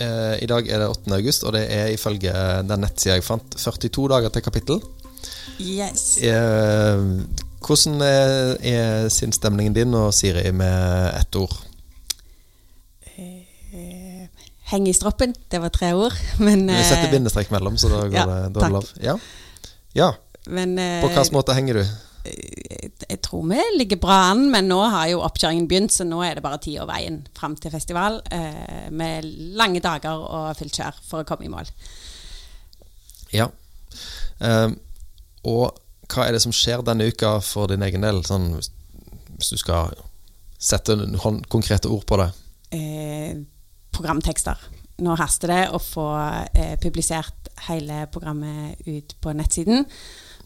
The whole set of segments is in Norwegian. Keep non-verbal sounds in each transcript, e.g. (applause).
Eh, I dag er det 8. august, og det er ifølge den nettsida jeg fant, 42 dager til kapittel. Yes. Eh, hvordan er, er sinnsstemningen din og Siri med ett ord? Eh, Heng i stroppen. Det var tre ord. (laughs) Men, Vi setter bindestrek mellom, så da går ja, det, da er det lov. Ja. ja. men På hvilken måte henger du? Jeg tror vi ligger bra an, men nå har jo oppkjøringen begynt, så nå er det bare tid og veien fram til festival. Eh, med lange dager og fullt kjør for å komme i mål. Ja. Eh, og hva er det som skjer denne uka for din egen del, sånn, hvis du skal sette noen konkrete ord på det? Eh, programtekster. Nå haster det å få eh, publisert hele programmet ut på nettsiden.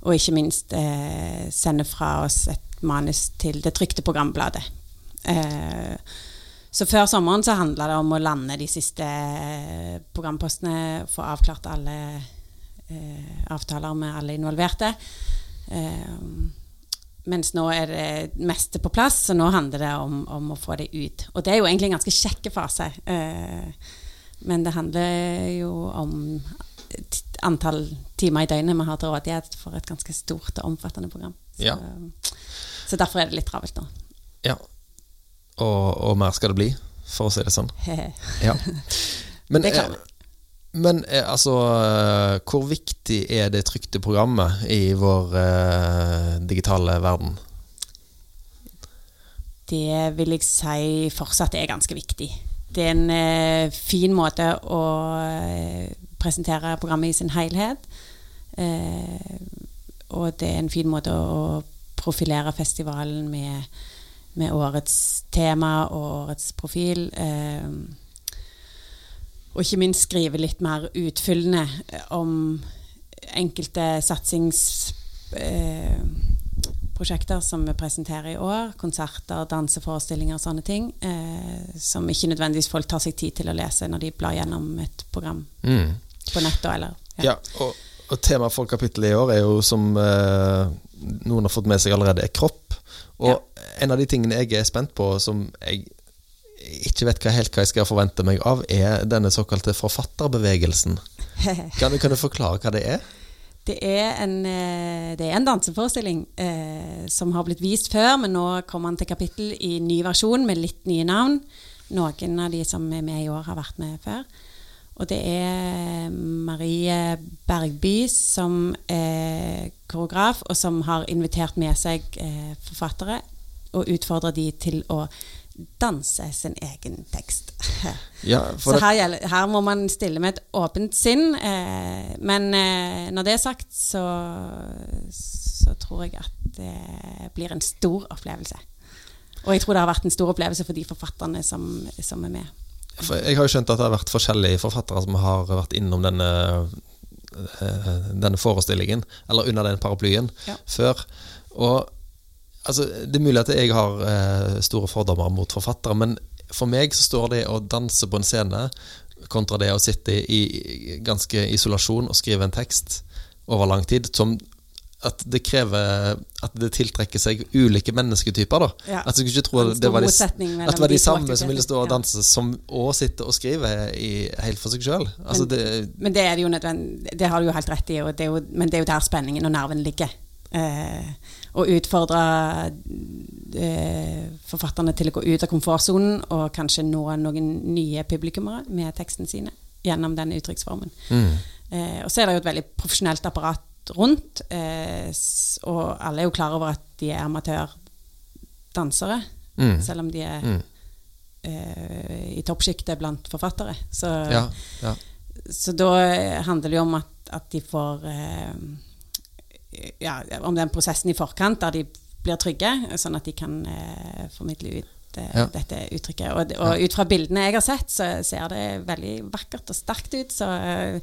Og ikke minst eh, sende fra oss et manus til det trykte programbladet. Eh, så før sommeren så handla det om å lande de siste eh, programpostene, få avklart alle eh, avtaler med alle involverte. Eh, mens nå er det meste på plass, så nå handler det om, om å få det ut. Og det er jo egentlig en ganske kjekke fase. Eh, men det handler jo om antall timer i døgnet vi har til rådighet for et ganske stort og omfattende program. Så, Ja. så derfor er det litt travelt nå. Ja. Og, og mer skal det bli, for å si det sånn. (laughs) Ja. Men, Det klarer vi. men eh, altså eh, Hvor viktig er det trykte programmet i vår eh, digitale verden? Det vil jeg si fortsatt er ganske viktig. Det er en eh, fin måte å eh, presentere programmet i sin helhet. Eh, og det er en fin måte å profilere festivalen med, med årets tema og årets profil. Eh, og ikke minst skrive litt mer utfyllende eh, om enkelte satsingsprosjekter som vi presenterer i år. Konserter, danseforestillinger og sånne ting. Eh, som ikke nødvendigvis folk tar seg tid til å lese når de blar gjennom et program Mm. På nettet. Eller, Ja, og, og temaet for kapittelet i år er jo, som eh, noen har fått med seg allerede, er kropp. Og en av de tingene jeg er spent på, som jeg ikke vet hva helt hva jeg skal forvente meg av, er denne såkalte forfatterbevegelsen. (laughs) Kan du, kan du forklare hva det er? Det er en, eh, det er en danseforestilling eh, som har blitt vist før, men nå kommer den til kapittel i ny versjon med litt nye navn. Noen av de som er med i år, har vært med før. Og det er Marie Bergby som er koreograf, og som har invitert med seg eh, forfattere og utfordrer de til å danse sin egen tekst. (laughs) Ja, Så her, gjelder, her må man stille med et åpent sinn. Eh, men eh, når det er sagt, så, så tror jeg at det blir en stor opplevelse. Og jeg tror det har vært en stor opplevelse for de forfatterne som, som er med. Jeg har jo skjønt at det har vært forskjellige forfattere som har vært innom denne, eh, denne forestillingen, eller under den paraplyen, Ja. før. Og altså, det er mulig at jeg har eh, store fordommer mot forfattere, men for meg så står det å danse på en scene kontra det å sitte i ganske isolasjon og skrive en tekst over lang tid, som at det krever At det tiltrekker seg ulike mennesketyper. da Ja. At du skulle ikke tro at det var de, at det var de de samme som ville stå og danse, danse, som òg sitter og skriver i, helt for seg sjøl. Altså, Men- det, Men det er det jo nødvendig, det har du jo helt rett i, og det jo, men det er jo der spenningen og nerven ligger. Eh, å utfordre eh, forfatterne til å gå ut av komfortsonen og kanskje nå noen nye publikummere med tekstene sine gjennom denne uttrykksformen. mm, Eh, og så er det jo et veldig profesjonelt apparat rundt, eh, og alle er jo klar over at de er amatørdansere, mm, selv om de er mm, eh, i toppsjiktet blant forfattere. Så, ja, ja. så da handler det jo om at, at de får eh, Ja, om den prosessen i forkant der de blir trygge, sånn at de kan formidle ut eh, Ja. dette uttrykket. Og, og ut fra bildene jeg har sett, så ser det veldig vakkert og sterkt ut. Så, eh,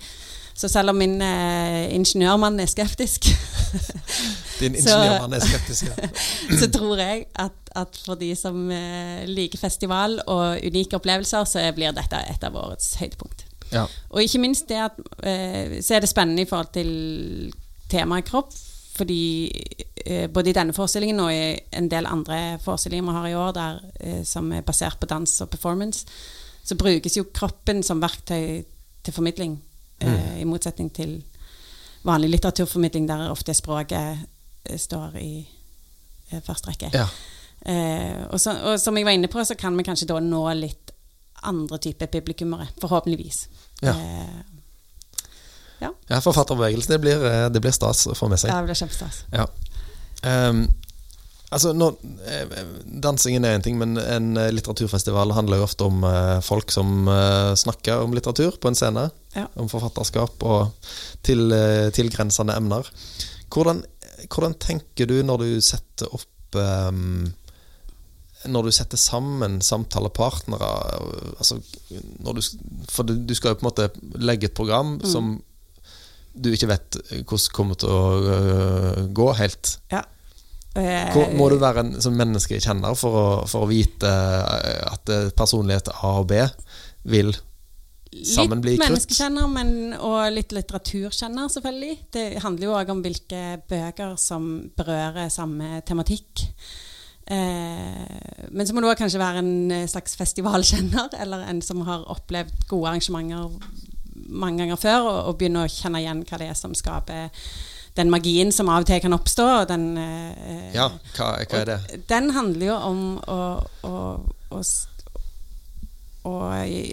så selv om min eh, ingeniørmann er skeptisk, (laughs) Din ingeniørmann er skeptisk. ja. (laughs) så tror jeg at, at for de som eh, liker festival og unike opplevelser, så blir dette et av årets høydepunkt. Ja. Og ikke minst det at eh, Så er det spennende i forhold til temaet kropp. Fordi eh, både i denne forestillingen og i en del andre forestillinger vi har i år der, eh, som er basert på dans og performance, så brukes jo kroppen som verktøy til formidling, eh, i motsetning til vanlig litteraturformidling, der ofte språket eh, står i eh, første rekke. Ja. Eh, og, så, og som jeg var inne på, så kan vi kanskje da nå litt andre typer publikummere, forhåpentligvis. Ja. Eh, ja, forfatterbevegelsen, det blir, eh, det blir stas å få med seg. ja, det blir kjempestas. Ja. Um, altså, nå, eh, dansingen er en ting, men en eh, litteraturfestival handler jo ofte om folk som snakker om litteratur på en scene. Ja. Om forfatterskap og til, tilgrensende emner. Hvordan, hvordan tenker du når du setter opp um, Når du setter sammen samtalepartnere altså, når du, For du, skal jo på en måte legge et program som du ikke vet hvordan det kommer til å øh, gå helt. Ja. Eh, Hvor, må du være en som menneske kjenner for å, for å vite at personlighet A og B vil sammen bli krutt? litt menneskekjenner, men, og litt litteraturkjenner, selvfølgelig. Det handler jo òg om hvilke bøker som berører samme tematikk. Eh, men så må du også kanskje være en eh, slags festivalkjenner, (laughs) eller en som har opplevd gode arrangementer mange ganger før, og, og begynne å kjenne igjen hva det er som skaper den magien som av og til kan oppstå. Den, eh, Ja, hva, hva er det? Den handler jo om å, å, å, å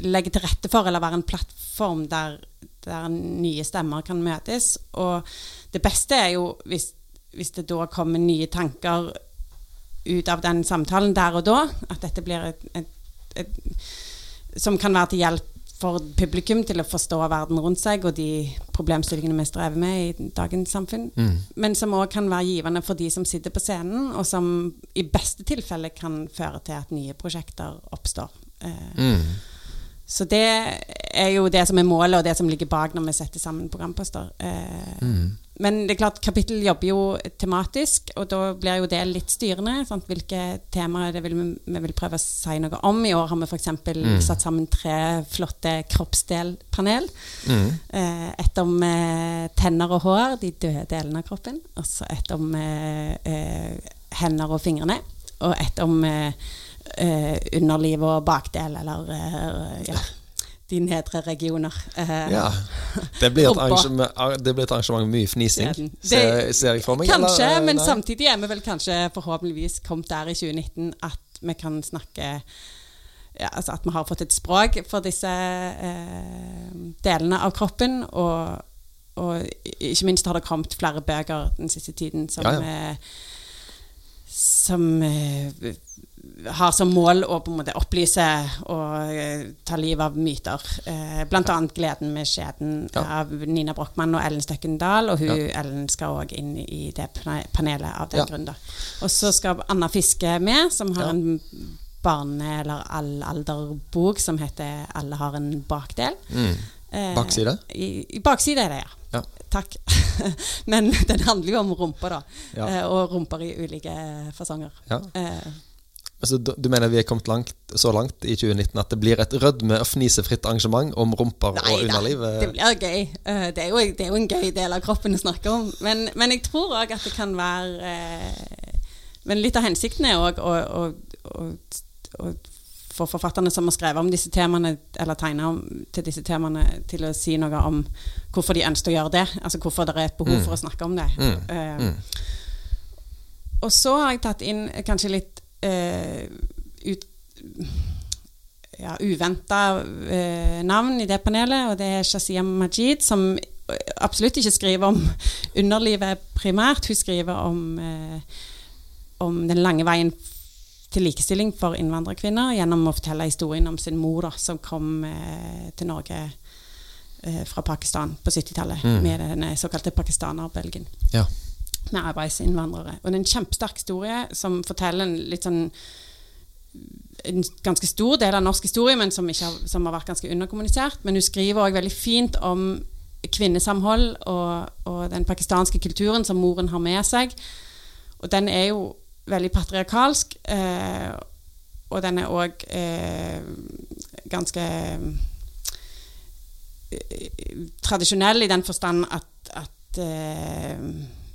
legge til rette for, eller være en plattform der, der nye stemmer kan møtes. Og det beste er jo hvis, hvis det da kommer nye tanker ut av den samtalen der og da, at dette blir et, et, et som kan være til hjelp for publikum til å forstå verden rundt seg og de problemstillingene vi strever med i dagens samfunn. Mm. Men som òg kan være givende for de som sitter på scenen, og som i beste tilfelle kan føre til at nye prosjekter oppstår. Eh, Mm. Så det er jo det som er målet, og det som ligger bak når vi setter sammen programposter. Eh, Mm. Men det er klart, kapittel jobber jo tematisk, og da blir jo det litt styrende. Sant? Hvilke temaer det vil vi, vi vil prøve å si noe om. I år har vi f.eks. Mm. satt sammen tre flotte kroppsdelpanel. Mm. Eh, et om eh, tenner og hår, de døde delene av kroppen. Og så et om eh, eh, hender og fingrene. Og et om eh, eh, underliv og bakdel, eller ja, de nedre regioner. Eh, Ja. Det blir, det blir et arrangement med mye fnising, ser, ser jeg for meg. Kanskje, eller, eh, men nei? samtidig er vi vel kanskje forhåpentligvis kommet der i 2019 at vi kan snakke ja, altså At vi har fått et språk for disse eh, delene av kroppen. Og, og ikke minst har det kommet flere bøker den siste tiden som, Ja, ja. eh, som eh, har som mål å på en måte opplyse og eh, ta livet av myter. Eh, blant annet 'Gleden med skjeden' Ja. av Nina Brochmann og Ellen Støkken Dahl. Og hun, Ja. Ellen skal òg inn i det panelet av den Ja. grunn. Og så skal Anna Fiske med, som har Ja. en barne- eller allalderbok som heter 'Alle har en bakdel'. Mm. Eh, Bakside? I, I bakside er det, ja. Ja. Takk. (laughs) Men den handler jo om rumper, da. Ja. Eh, og rumper i ulike fasonger. Ja. Eh, Altså, du mener vi er kommet langt, så langt i 2019 at det blir et rødme- og fnisefritt arrangement om rumper og Nei da, underliv? det blir gøy. Eh, Det er, jo, det er jo en gøy del av kroppen å snakke om. Men, men jeg tror òg at det kan være eh, Men litt av hensikten er òg å, få forfatterne som har skrevet om disse temaene, eller tegna til disse temaene, til å si noe om hvorfor de ønsker å gjøre det. Altså hvorfor det er et behov Mm. for å snakke om det. Mm. Mm. Og så har jeg tatt inn kanskje litt ut, ja, uventa eh, navn i det panelet, og det er Shazia Majid, som absolutt ikke skriver om (laughs) underlivet primært. Hun skriver om, eh, om den lange veien til likestilling for innvandrerkvinner gjennom å fortelle historien om sin mor, da, som kom eh, til Norge eh, fra Pakistan på 70-tallet Mm. med den såkalte pakistanerbølgen Ja. Med arbeidsinnvandrere. Og det er en kjempesterk historie som forteller en litt sånn en ganske stor del av norsk historie, men som, har, som har vært ganske underkommunisert. Men hun skriver òg veldig fint om kvinnesamhold og, og den pakistanske kulturen som moren har med seg. Og den er jo veldig patriarkalsk, eh, og den er òg eh, ganske eh, tradisjonell i den forstand at, at eh,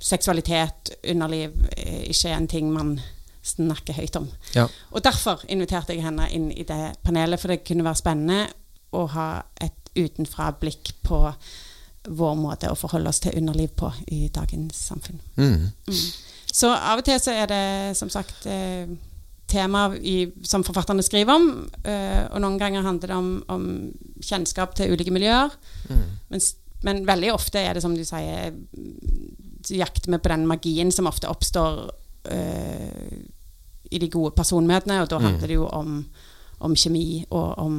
seksualitet, underliv, eh, ikke er en ting man snakker høyt om. Ja. Og derfor inviterte jeg henne inn i det panelet, for det kunne være spennende å ha et utenfra-blikk på vår måte å forholde oss til underliv på i dagens samfunn. Mm. Mm. Så av og til så er det som sagt eh, tema i, som forfatterne skriver om, eh, og noen ganger handler det om, om kjennskap til ulike miljøer. Mm. Men, men, veldig ofte er det som du sier jakter vi på den magien som ofte oppstår uh, i de gode personmøtene, og da Mm. handler det jo om om kjemi og om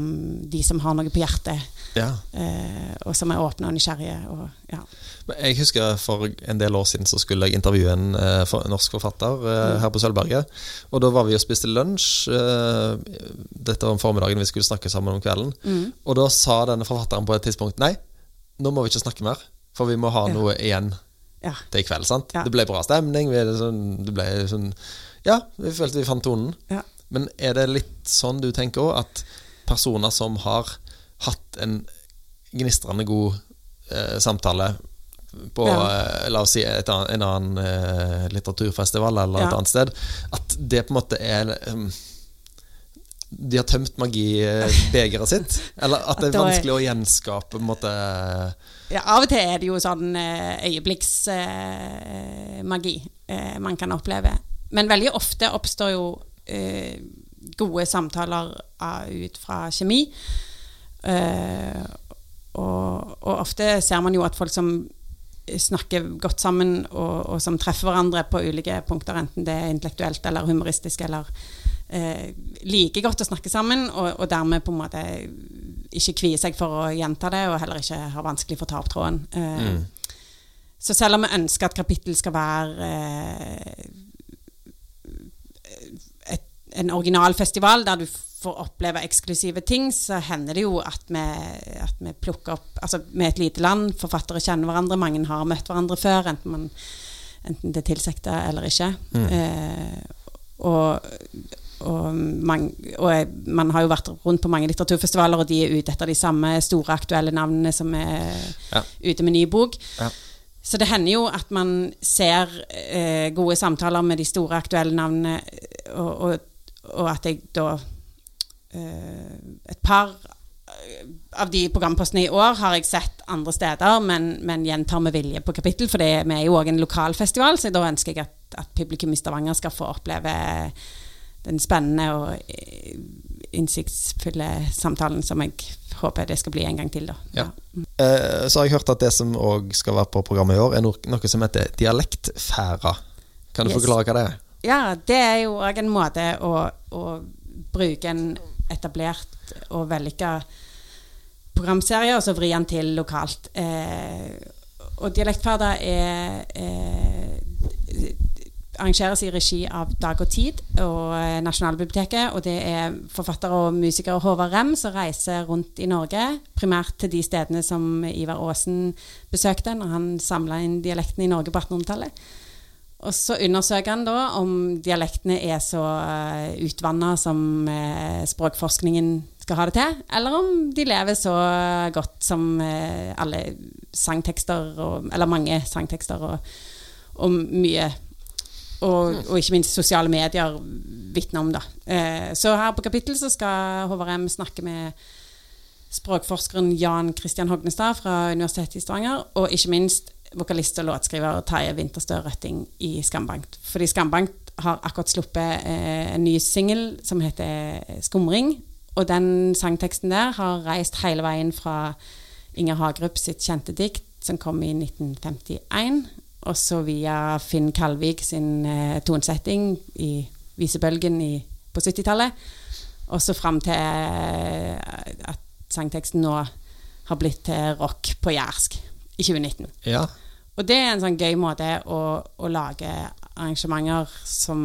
de som har noe på hjertet, Ja. uh, og som er åpne og nysgjerrige. Og, ja. Jeg husker For en del år siden så skulle jeg intervjue en for, norsk forfatter eh, her på Sølvberget. Og da var vi og spiste lunsj. Dette var om formiddagen, vi skulle snakke sammen om kvelden. Mm. Og da sa denne forfatteren på et tidspunkt Nei, nå må vi ikke snakke mer, for vi må ha Ja. noe igjen ja. til i kveld. sant? Ja. Det ble bra stemning. Vi, sånn, det ble sånn Ja, vi følte vi fant tonen. Ja. Men er det litt sånn du tenker òg, at personer som har hatt en gnistrende god eh, samtale på Ja. eh, la oss si et en annen eh, litteraturfestival eller et annet sted, at det på en måte er um, De har tømt magibegeret sitt? (laughs) Eller at det er- vanskelig å gjenskape på en måte Ja, av og til er det jo sånn eh, øyeblikksmagi eh, man kan oppleve. Men veldig ofte oppstår jo eh, gode samtaler ut fra kjemi. Og, og ofte ser man jo at folk som snakker godt sammen, og, og som treffer hverandre på ulike punkter, enten det er intellektuelt eller humoristisk, eller eh, liker godt å snakke sammen, og, og dermed på en måte ikke kvier seg for å gjenta det, og heller ikke har vanskelig for å ta opp tråden. Eh, Mm. Så selv om vi ønsker at kapittel skal være eh, et, en originalfestival der du får oppleve eksklusive ting, så hender det jo at vi, at vi plukker opp Altså, vi er et lite land, forfattere kjenner hverandre, mange har møtt hverandre før, enten, man, enten det er tilsikta eller ikke. Mm. Eh, og og, man, og jeg, man har jo vært rundt på mange litteraturfestivaler, og de er ute etter de samme store, aktuelle navnene som er Ja. ute med ny bok. Ja. Så det hender jo at man ser eh, gode samtaler med de store, aktuelle navnene, og, og, og at jeg da eh, Et par av de programpostene i år har jeg sett andre steder, men, men gjentar med vilje på kapittel, for det, vi er jo òg en lokalfestival, så da ønsker jeg at, at publikum i Stavanger skal få oppleve den spennende og eh, innsiktsfulle samtalen som jeg håper det skal bli en gang til. da. Ja. Eh, så har jeg hørt at det som òg skal være på programmet i år, er noe, noe som heter Dialektfæra. Kan du Yes. forklare hva det er? Ja, det er jo òg en måte å, å bruke en etablert og vellykka programserie, og så vri den til lokalt. Eh, og dialektfæra er eh, arrangeres i regi av Dag og Tid og eh, Nasjonalbiblioteket. Og det er forfatter og musiker Håvard Rem som reiser rundt i Norge. Primært til de stedene som Ivar Aasen besøkte når han samla inn dialektene i Norge på 1800-tallet. Og så undersøker han da om dialektene er så uh, utvanna som eh, språkforskningen skal ha det til, eller om de lever så godt som eh, alle sangtekster, og, eller mange sangtekster og, og mye og, og ikke minst sosiale medier vitner om. da. Eh, så her på kapittel så skal Håvard M snakke med språkforskeren Jan Christian Hognestad fra Universitetet i Stavanger, og ikke minst vokalist og låtskriver Terje Winterstø Røtting i Skambankt. Fordi Skambankt har akkurat sluppet eh, en ny singel som heter Skumring. Og den sangteksten der har reist hele veien fra Inger Hagerup sitt kjente dikt, som kom i 1951, og så via Finn Kalvik sin eh, tonsetting i Visebølgen i, på 70-tallet, og så fram til eh, at sangteksten nå har blitt til rock på jærsk i 2019. Ja. Og det er en sånn gøy måte å, å lage arrangementer som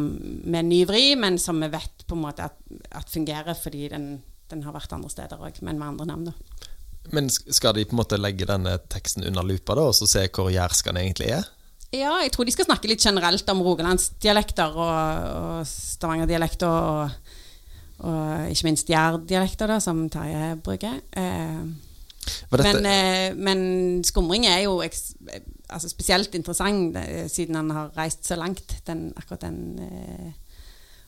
med ny vri, men som vi vet på en måte at, at fungerer, fordi den, den har vært andre steder òg, men med andre navn. da. Men skal de på en måte legge denne teksten under lupa da, og så se hvor jærsk den egentlig er? Ja, jeg tror de skal snakke litt generelt om rogalandsdialekter og, og stavangerdialekter og, og ikke minst jærdialekter, som Terje bruker. Eh, Men, eh, men skumring er jo altså spesielt interessant eh, siden han har reist så langt, den, akkurat den eh,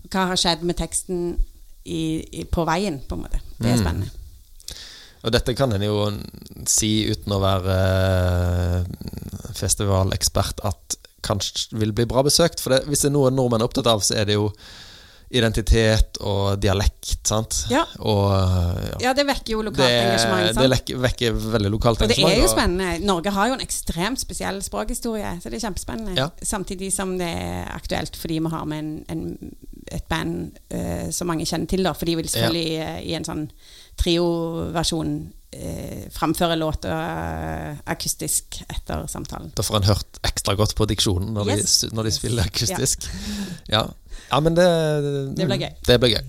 Hva har skjedd med teksten i, i, på veien, på en måte. Det er Mm. spennende. Og dette kan en jo si uten å være eh, festivalekspert at kanskje vil bli bra besøkt. For det, hvis det er noe nordmenn er opptatt av, så er det jo identitet og dialekt, sant? Ja. Og ja. Ja, det vekker jo lokalt det, engasjement. det sant? vekker, vekker veldig lokalt Og det er jo spennende. Norge har jo en ekstremt spesiell språkhistorie, så det er kjempespennende. Ja. Samtidig som det er aktuelt fordi vi har med en, en, et band uh, som mange kjenner til, da. For de vil selvfølgelig eh, i en sånn trioversjon uh, framføre låter eh, akustisk etter samtalen. Da får en hørt ekstra godt på diksjonen når, Yes. de, når de spiller akustisk. Ja. ja, men det Det blir gøy. Det blir gøy.